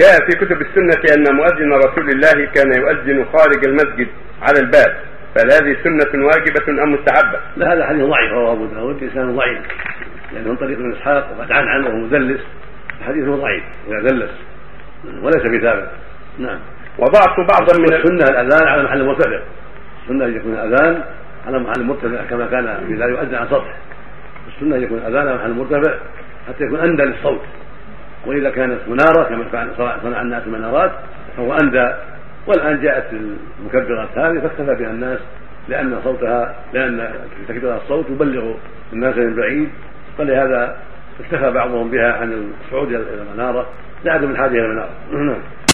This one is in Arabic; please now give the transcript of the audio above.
جاء في كتب السنة أن مؤذن رسول الله كان يؤذن خارج المسجد على الباب فهل هذه سنة واجبة أم مستحبة؟ لا هذا حديث ضعيف رواه أبو داود. لسان ضعيف لأنه من طريق ابن إسحاق وقد عن عنه وهو مدلس. حديثه ضعيف إذا دلس وليس بثابت. نعم. وضعت بعضا من السنة الأذان على محل مرتفع السنة أن يكون الأذان على محل مرتفع كما كان إذا يؤذن على سطح السنة أن يكون الأذان على محل مرتفع حتى يكون أندى للصوت وإذا كانت منارة كما صنع الناس المنارات فهو أندى والآن جاءت المكبرات هذه فاكتفى بها الناس لأن صوتها لأن تكبير الصوت يبلغ الناس من بعيد. فلهذا اكتفى بعضهم بها عن الصعود المنارة لا من هذه المنارة. نعم